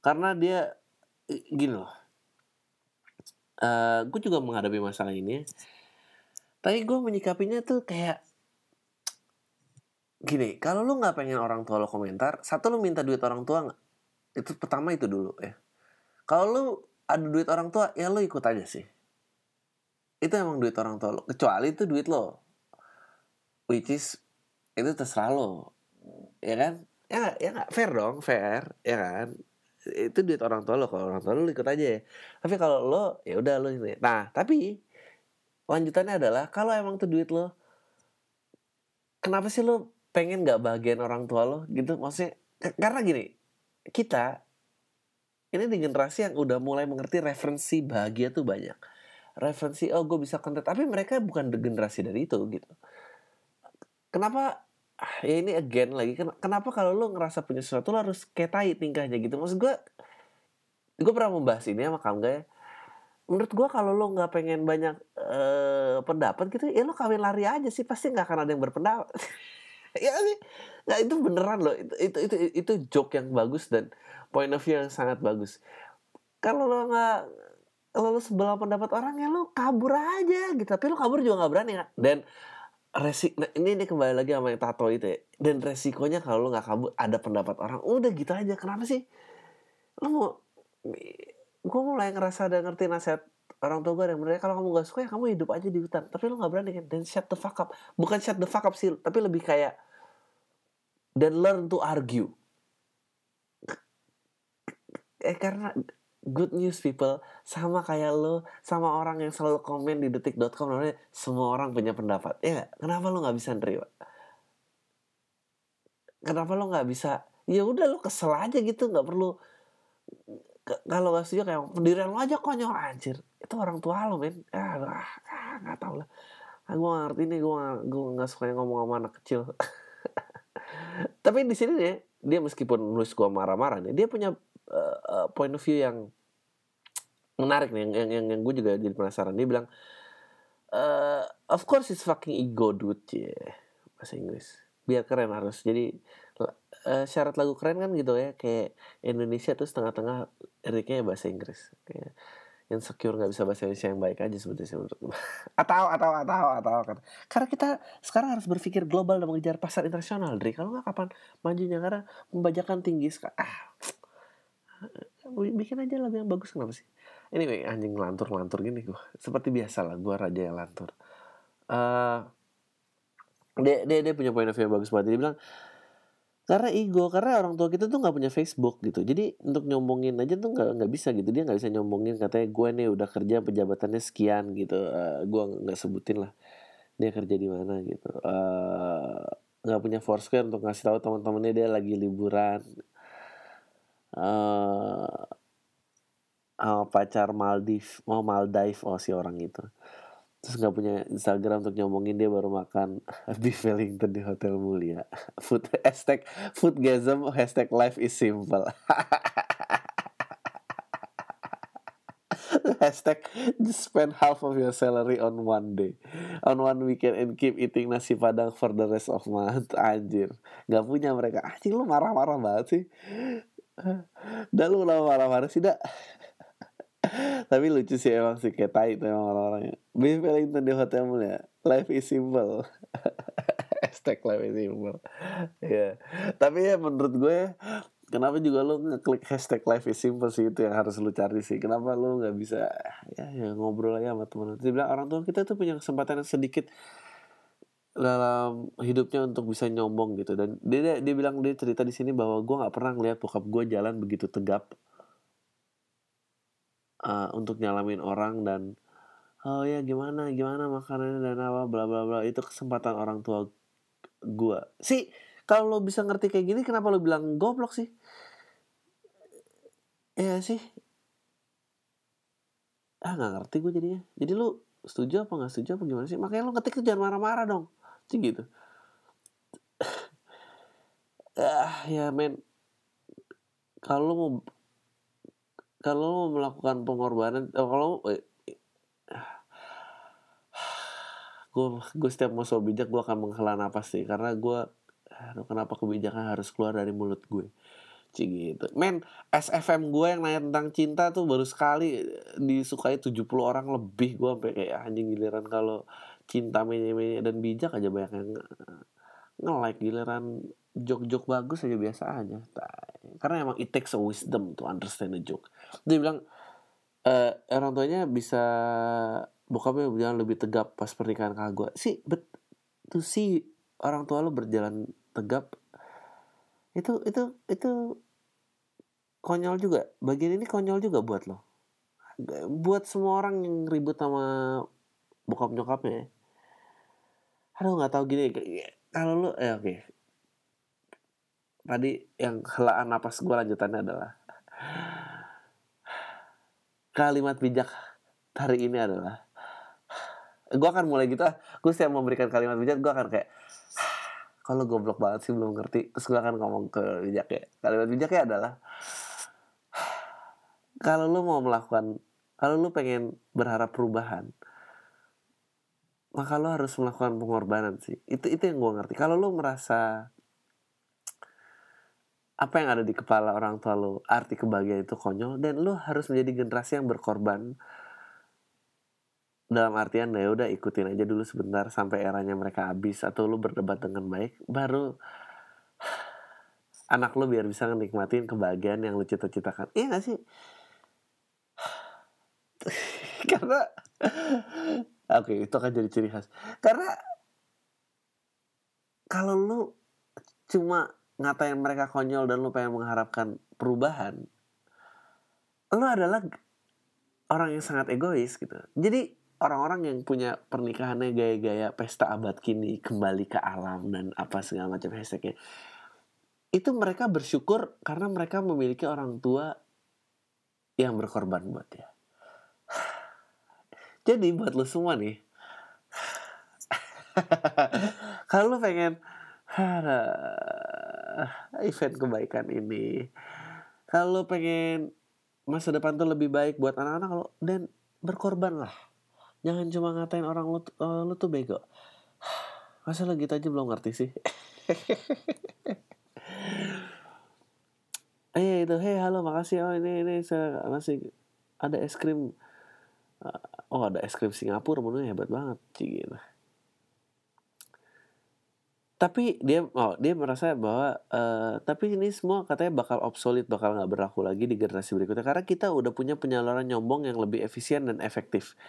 Karena dia gini loh. Uh, eh, gue juga menghadapi masalah ini. Tapi gue menyikapinya tuh kayak gini kalau lu nggak pengen orang tua lo komentar satu lu minta duit orang tua nggak? Itu pertama itu dulu ya. Kalau lu ada duit orang tua ya lu ikut aja sih. Itu emang duit orang tua lo kecuali itu duit lo. Which is itu terserah lo. Ya kan? Ya ya nggak fair dong fair ya kan? Itu duit orang tua lo kalau orang tua lo ikut aja. Ya tapi kalau lo ya udah lo ini nah tapi lanjutannya adalah kalau emang itu duit lo kenapa sih lo pengen nggak bagian orang tua lo gitu? Maksudnya karena gini kita ini di generasi yang udah mulai mengerti referensi bahagia tuh banyak. Referensi oh gue bisa konten tapi mereka bukan generasi dari itu gitu. Kenapa ya ini again lagi kenapa kalau lo ngerasa punya sesuatu lo harus kayak tai tingkahnya gitu? Maksud gue gue pernah membahas ini sama kamu ya. Menurut gue kalau lo nggak pengen banyak uh, pendapat gitu ya lo kawin lari aja sih. Pasti nggak akan ada yang berpendapat ya nah, itu beneran loh. Itu, itu itu itu joke yang bagus dan point of view yang sangat bagus. Kalau lo nggak lo sebelah pendapat orang ya lo kabur aja gitu. Tapi lo kabur juga nggak berani dan resik nah ini ini kembali lagi sama yang tato itu ya. Dan resikonya kalau lo nggak kabur ada pendapat orang udah gitu aja kenapa sih? Lo mau gue mulai ngerasa ada ngerti nasihat orang tua gue yang bener kalau kamu gak suka ya kamu hidup aja di hutan. Tapi lo nggak berani kan? Dan shut the fuck up. Bukan shut the fuck up sih tapi lebih kayak dan learn to argue. Eh karena good news people. Sama kayak lo sama orang yang selalu komen di detik.com namanya semua orang punya pendapat. Ya kenapa lo nggak bisa nerima? Kenapa lo nggak bisa? Ya udah lo kesel aja gitu nggak perlu. Kalau gak setuju kayak pendirian lo aja konyol. Anjir itu orang tua lo men. Ah ah nggak tahu lah. Ah, gue ngerti nih gue gue nggak suka ngomong sama anak kecil tapi di sini nih dia meskipun nulis gue marah-marah nih dia punya uh, point of view yang menarik nih yang yang, yang, yang gue juga jadi penasaran. Dia bilang uh, of course it's fucking ego dude. Ya yeah. bahasa Inggris. Biar keren harus. Jadi uh, syarat lagu keren kan gitu ya kayak Indonesia tuh setengah-tengah liriknya bahasa Inggris insecure nggak bisa bahasa Indonesia yang baik aja sebetulnya menurut atau atau atau atau kan karena kita sekarang harus berpikir global dan mengejar pasar internasional Dri. Kalau nggak kapan majunya? Karena pembajakan tinggi ah. Bikin aja lagu yang bagus kenapa sih? Anyway anjing lantur lantur gini gue seperti biasa lah gue raja yang lantur uh, dia dia dia punya point of view yang bagus banget. Dia bilang karena ego karena orang tua kita tuh nggak punya Facebook gitu. Jadi untuk nyombongin aja tuh nggak nggak bisa gitu. Dia nggak bisa nyombongin katanya gue nih udah kerja pejabatannya sekian gitu. Uh, eh, gue nggak sebutin lah dia kerja di mana gitu. Uh, nggak punya foursquare untuk ngasih tahu teman-temannya dia lagi liburan. Uh, pacar Maldives mau Maldives oh si orang itu terus nggak punya Instagram untuk nyomongin dia baru makan beef Wellington di hotel mulia. Food hashtag foodgasm hashtag life is simple. Hashtag just spend half of your salary on one day. On one weekend and keep eating nasi padang for the rest of month. Anjir. Nggak punya mereka. Anjir lu marah-marah banget sih. Dah lu marah-marah sih dah tapi lucu sih emang sih kayak tai tuh emang orang-orangnya. Beef Wellington di hotel mulia life is simple. Hashtag life is simple. Ya yeah. tapi ya menurut gue kenapa juga lo ngeklik hashtag life is simple sih itu yang harus lo cari sih. Kenapa lo nggak bisa ya, ya ngobrol aja sama teman dia bilang orang tua kita tuh punya kesempatan yang sedikit dalam hidupnya untuk bisa nyombong gitu. Dan dia, dia bilang dia cerita di sini bahwa gue nggak pernah ngeliat bokap gue jalan begitu tegap uh, untuk nyalamin orang dan oh ya gimana gimana makanannya dan apa bla bla bla. Itu kesempatan orang tua gua. Sih kalau lo bisa ngerti kayak gini kenapa lo bilang goblok sih? Ya sih. Ah nggak ngerti gue jadinya. Jadi lo setuju apa nggak setuju apa gimana sih? Makanya lo ketik tuh jangan marah-marah dong. Sih gitu. Ah ya men. Kalau mau kalau mau melakukan pengorbanan oh, kalau eh, gue gue setiap mau so bijak gue akan menghela nafas sih. Karena gue aduh kenapa kebijakan harus keluar dari mulut gue? Cik gitu. Men SFM gue yang nanya tentang cinta tuh baru sekali disukai 70 orang lebih. Gue sampai kayak anjing giliran kalau cinta menye dan bijak aja banyak yang nge-like giliran jok-jok bagus aja biasa aja. Karena emang it takes a wisdom to understand a joke dia bilang e, orang tuanya bisa bokapnya bilang lebih tegap pas pernikahan kakak gue sih bet tuh sih orang tua lo berjalan tegap itu itu itu konyol juga. Bagian ini konyol juga buat lo. Buat semua orang yang ribut sama bokap nyokapnya aduh nggak tahu gini kalau lo eh oke. Okay. tadi yang helaan napas gue lanjutannya adalah kalimat bijak hari ini adalah gue akan mulai gitu gue setiap memberikan kalimat bijak gue akan kayak kalau goblok banget sih belum ngerti. Terus gue akan ngomong ke bijak ya kalimat bijaknya adalah kalau lu mau melakukan kalau lu pengen berharap perubahan maka lo harus melakukan pengorbanan sih. Itu itu yang gue ngerti. Kalau lo merasa apa yang ada di kepala orang tua lo arti kebahagiaan itu konyol dan lo harus menjadi generasi yang berkorban. Dalam artian ya udah ikutin aja dulu sebentar sampai eranya mereka habis atau lu berdebat dengan baik baru anak lu biar bisa nikmatin kebahagiaan yang lu cita-citakan. Iya gak sih? Karena oke itu akan jadi ciri khas. Karena kalau lu cuma ngatain mereka konyol dan lu pengen mengharapkan perubahan lu adalah orang yang sangat egois gitu. Jadi orang-orang yang punya pernikahannya gaya-gaya pesta abad kini kembali ke alam dan apa segala macam hashtagnya itu mereka bersyukur karena mereka memiliki orang tua yang berkorban buat dia. Jadi buat lo semua nih kalau lo pengen event kebaikan ini. Kalau lo pengen masa depan tuh lebih baik buat anak-anak lo dan berkorban lah. Jangan cuma ngatain orang lu, uh, lu tuh bego. Masa lo gitu aja belum ngerti sih? Eh itu. Hey halo makasih. Oh ini ini saya masih ada es krim. Uh, oh ada es krim Singapura menunya hebat banget cik. gitu tapi dia oh dia merasa bahwa uh, tapi ini semua katanya bakal obsolete bakal nggak berlaku lagi di generasi berikutnya. Karena kita udah punya penyaluran nyombong yang lebih efisien dan efektif.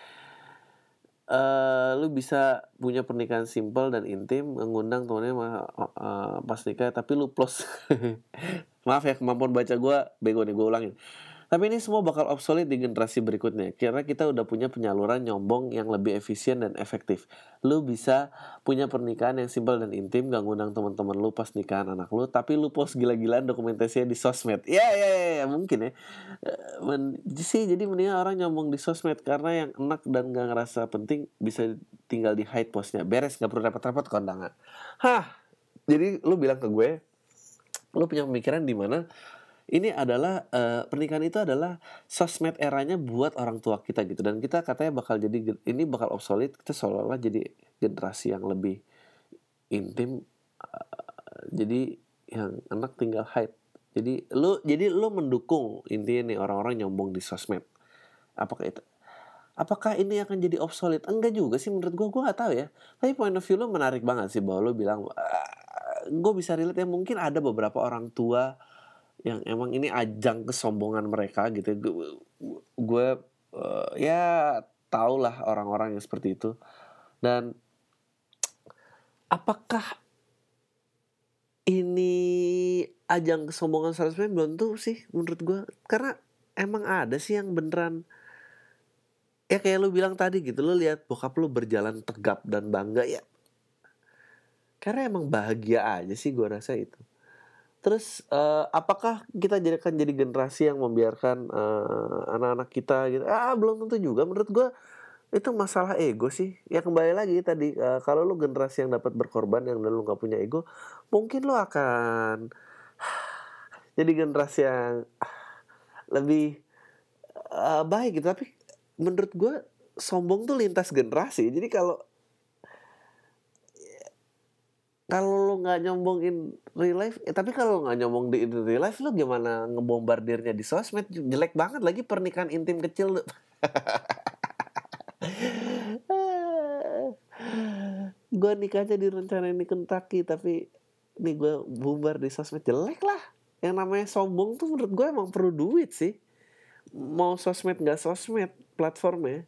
Uh, lu bisa punya pernikahan simple dan intim mengundang temennya uh, pas nikah tapi lu plus. Maaf ya kemampuan baca gue bego nih gue ulangin tapi ini semua bakal obsolete di generasi berikutnya karena kita udah punya penyaluran nyombong yang lebih efisien dan efektif. Lu bisa punya pernikahan yang simpel dan intim, gak ngundang teman-teman lu pas nikahan anak lu, tapi lu post gila-gilaan dokumentasinya di sosmed. Ya ya ya, mungkin ya. Eh, men, sih jadi mendingan orang nyombong di sosmed karena yang enak dan gak ngerasa penting bisa tinggal di hide postnya. Beres gak perlu repot-repot kondangan. Hah. Jadi lu bilang ke gue, lu punya pemikiran di mana ini adalah uh, pernikahan itu adalah sosmed eranya buat orang tua kita gitu. Dan kita katanya bakal jadi ini bakal obsolete kita seolah-olah jadi generasi yang lebih intim uh, jadi yang anak tinggal hide jadi lu jadi lu mendukung intinya nih orang-orang nyombong di sosmed. Apakah itu? Apakah ini akan jadi obsolete? Enggak juga sih menurut gue gue gak tahu ya. Tapi point of view lu menarik banget sih bahwa lu bilang uh, gue bisa relate ya mungkin ada beberapa orang tua yang emang ini ajang kesombongan mereka gitu. Gue, uh, ya tau lah orang-orang yang seperti itu. Dan apakah ini ajang kesombongan 100% belum tuh sih menurut gue karena emang ada sih yang beneran ya kayak lu bilang tadi gitu lu lihat bokap lu berjalan tegap dan bangga ya. Karena emang bahagia aja sih gue rasa itu Terus uh, apakah kita jadi akan jadi generasi yang membiarkan uh, anak-anak kita gitu? Ah belum tentu juga. Menurut gue itu masalah ego sih. Ya kembali lagi tadi uh, kalau lu generasi yang dapat berkorban yang lu nggak punya ego, mungkin lu akan jadi generasi yang lebih uh, baik gitu. Tapi menurut gue sombong tuh lintas generasi. Jadi kalau kalau lo nggak nyombongin real life eh, tapi kalau nggak nyombong di real life lo gimana ngebombardirnya di sosmed? Jelek banget lagi pernikahan intim kecil lo gue nikahnya direncanain di Kentucky tapi nih gue bubar di sosmed. Jelek lah. Yang namanya sombong tuh menurut gue emang perlu duit sih. Mau sosmed nggak sosmed platformnya.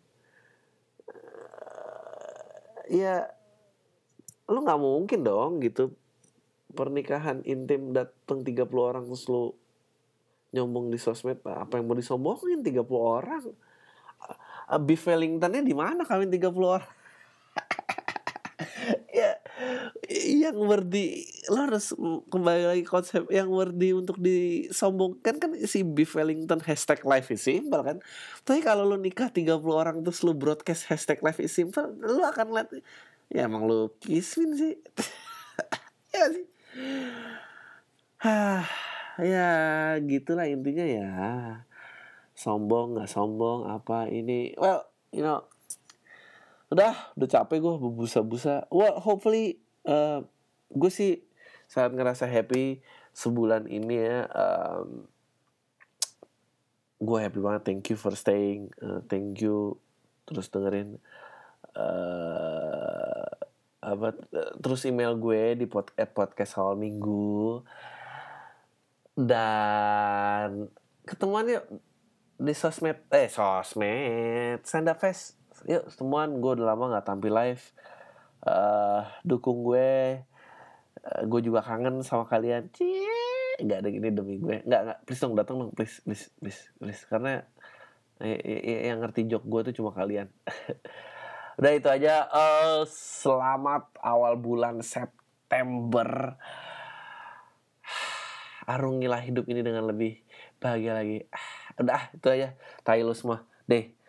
Ya lu nggak mungkin dong gitu. Pernikahan intim datang 30 orang terus lu nyombong di sosmed apa yang mau disombongin? 30 orang. Beef Wellingtonnya di mana kawin 30 orang? Ya yang berdi lo harus kembali lagi konsep yang worthy untuk disombongkan kan si Beef Wellington hashtag life is simple kan? Tapi kalau lo nikah 30 orang terus lo broadcast hashtag life is simple lo akan lihat ya emang lo kismin sih. Ya sih. Ya gitulah intinya ya. Sombong nggak sombong apa ini. Well you know udah udah capek gue berbusa-busa. Well hopefully uh, gue sih sangat ngerasa happy sebulan ini ya. Um, gue happy banget. Thank you for staying. Uh, thank you. Terus dengerin uh, apa terus email gue di pod, eh, podcast awal minggu. Dan ketemuan yuk di sosmed eh sosmed stand up fest. Yuk temuan gue udah lama nggak tampil live. Uh, dukung gue. Uh, gue juga kangen sama kalian. Cie nggak ada gini demi gue. Nggak nggak. Please dong datang dong. Please please please please. Karena eh, yang ngerti jok gue tuh cuma kalian udah itu aja uh, selamat awal bulan September. Arungilah hidup ini dengan lebih bahagia lagi. Udah itu aja. Tayo semua. Deh